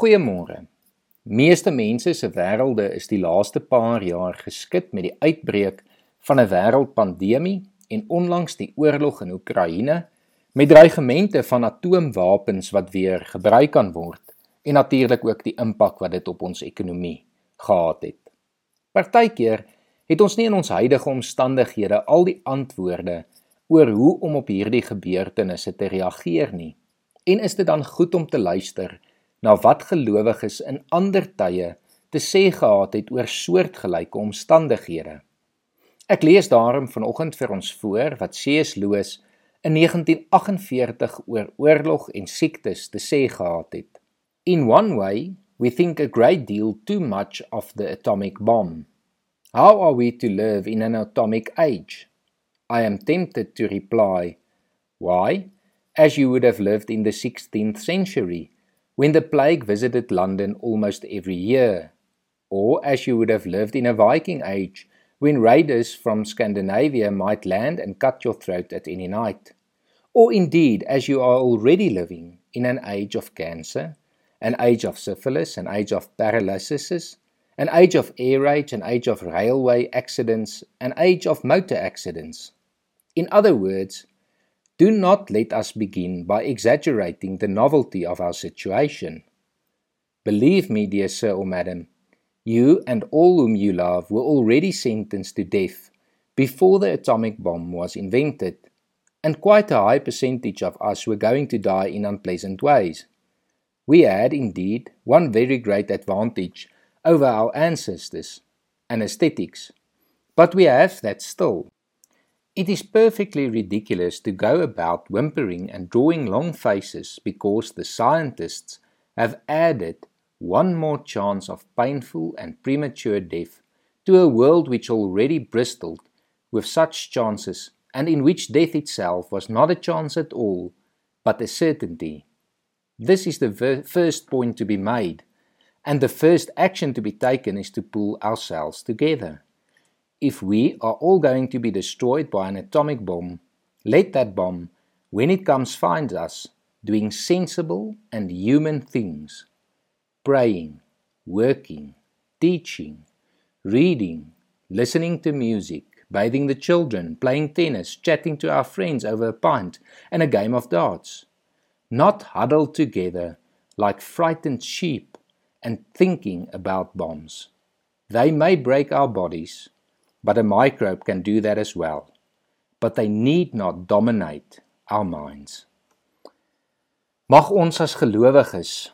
Goeiemôre. Meeste mense se wêrelde is die laaste paar jaar geskit met die uitbreek van 'n wêreldpandemie en onlangs die oorlog in Oekraïne met dreigemente van atoomwapens wat weer gebruik kan word en natuurlik ook die impak wat dit op ons ekonomie gehad het. Partykeer het ons nie in ons huidige omstandighede al die antwoorde oor hoe om op hierdie gebeurtenisse te reageer nie. En is dit dan goed om te luister na wat gelowiges in ander tye te sê gehad het oor soortgelyke omstandighede? Ek lees daarom vanoggend vir ons voor wat C.S. Lewis in 1948 oor oorlog en siektes te sê gehad het. In one way, we think a great deal too much of the atomic bomb. How are we to live in an atomic age? I am tempted to reply, Why? As you would have lived in the 16th century, when the plague visited London almost every year, or as you would have lived in a Viking age, when raiders from Scandinavia might land and cut your throat at any night, or indeed as you are already living in an age of cancer, an age of syphilis, an age of paralysis, an age of air rage, an age of railway accidents, an age of motor accidents. In other words, do not let us begin by exaggerating the novelty of our situation. Believe me, dear sir or madam, you and all whom you love were already sentenced to death before the atomic bomb was invented, and quite a high percentage of us were going to die in unpleasant ways. We had, indeed, one very great advantage over our ancestors, anesthetics. But we have that still. It is perfectly ridiculous to go about whimpering and drawing long faces because the scientists have added one more chance of painful and premature death to a world which already bristled with such chances and in which death itself was not a chance at all, but a certainty. This is the first point to be made and the first action to be taken is to pull ourselves together. If we are all going to be destroyed by an atomic bomb, let that bomb, when it comes, find us doing sensible and human things praying, working, teaching, reading, listening to music, bathing the children, playing tennis, chatting to our friends over a pint and a game of darts. Not huddled together like frightened sheep and thinking about bombs. They may break our bodies, but a microbe can do that as well. But they need not dominate our minds. Mag ons as gelowiges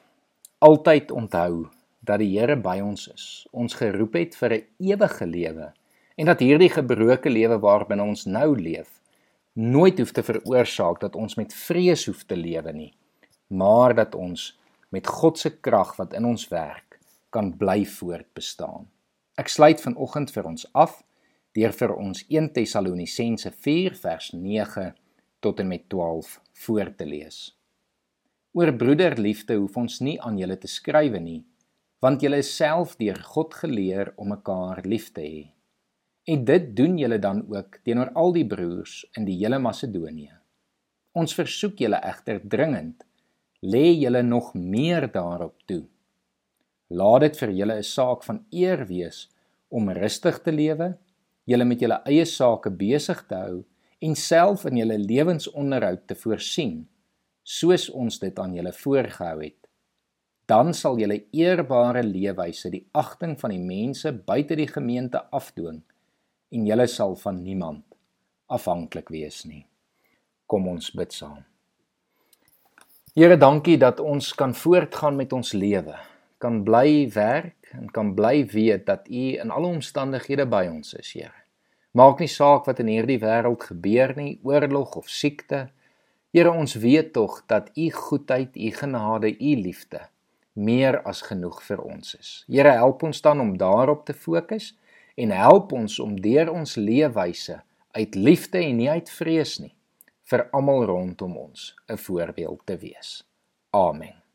altyd onthou dat die Here by ons is. Ons geroep het vir 'n ewige lewe en dat hierdie gebroke lewe waarbinne ons nou leef nooit hoef te veroorsaak dat ons met vrees hoef te lewe nie, maar dat ons met God se krag wat in ons werk kan bly voortbestaan. Ek sluit vanoggend vir ons af deur vir ons 1 Tessalonisense 4 vers 9 tot en met 12 voor te lees. Oor broederliefde hoef ons nie aan julle te skrywe nie, want julle is self deur God geleer om mekaar lief te hê. En dit doen julle dan ook teenoor al die broers in die hele Macedonië. Ons versoek julle egter dringend lê julle nog meer daarop toe. Laat dit vir julle 'n saak van eer wees om rustig te lewe, julle met julle eie sake besig te hou en self in julle lewensonderhoud te voorsien, soos ons dit aan julle voorgehou het. Dan sal julle eerbare leefwyse die agting van die mense buite die gemeente afdwing en julle sal van niemand afhanklik wees nie. Kom ons bid saam. Here, dankie dat ons kan voortgaan met ons lewe. Kan bly werk en kan bly weet dat U in alle omstandighede by ons is, Here. Maak nie saak wat in hierdie wêreld gebeur nie, oorlog of siekte. Here, ons weet tog dat U goedheid, U genade, U liefde meer as genoeg vir ons is. Here, help ons dan om daarop te fokus en help ons om deur ons leefwyse uit liefde en nie uit vrees nie vir almal rondom ons 'n voorbeeld te wees. Amen.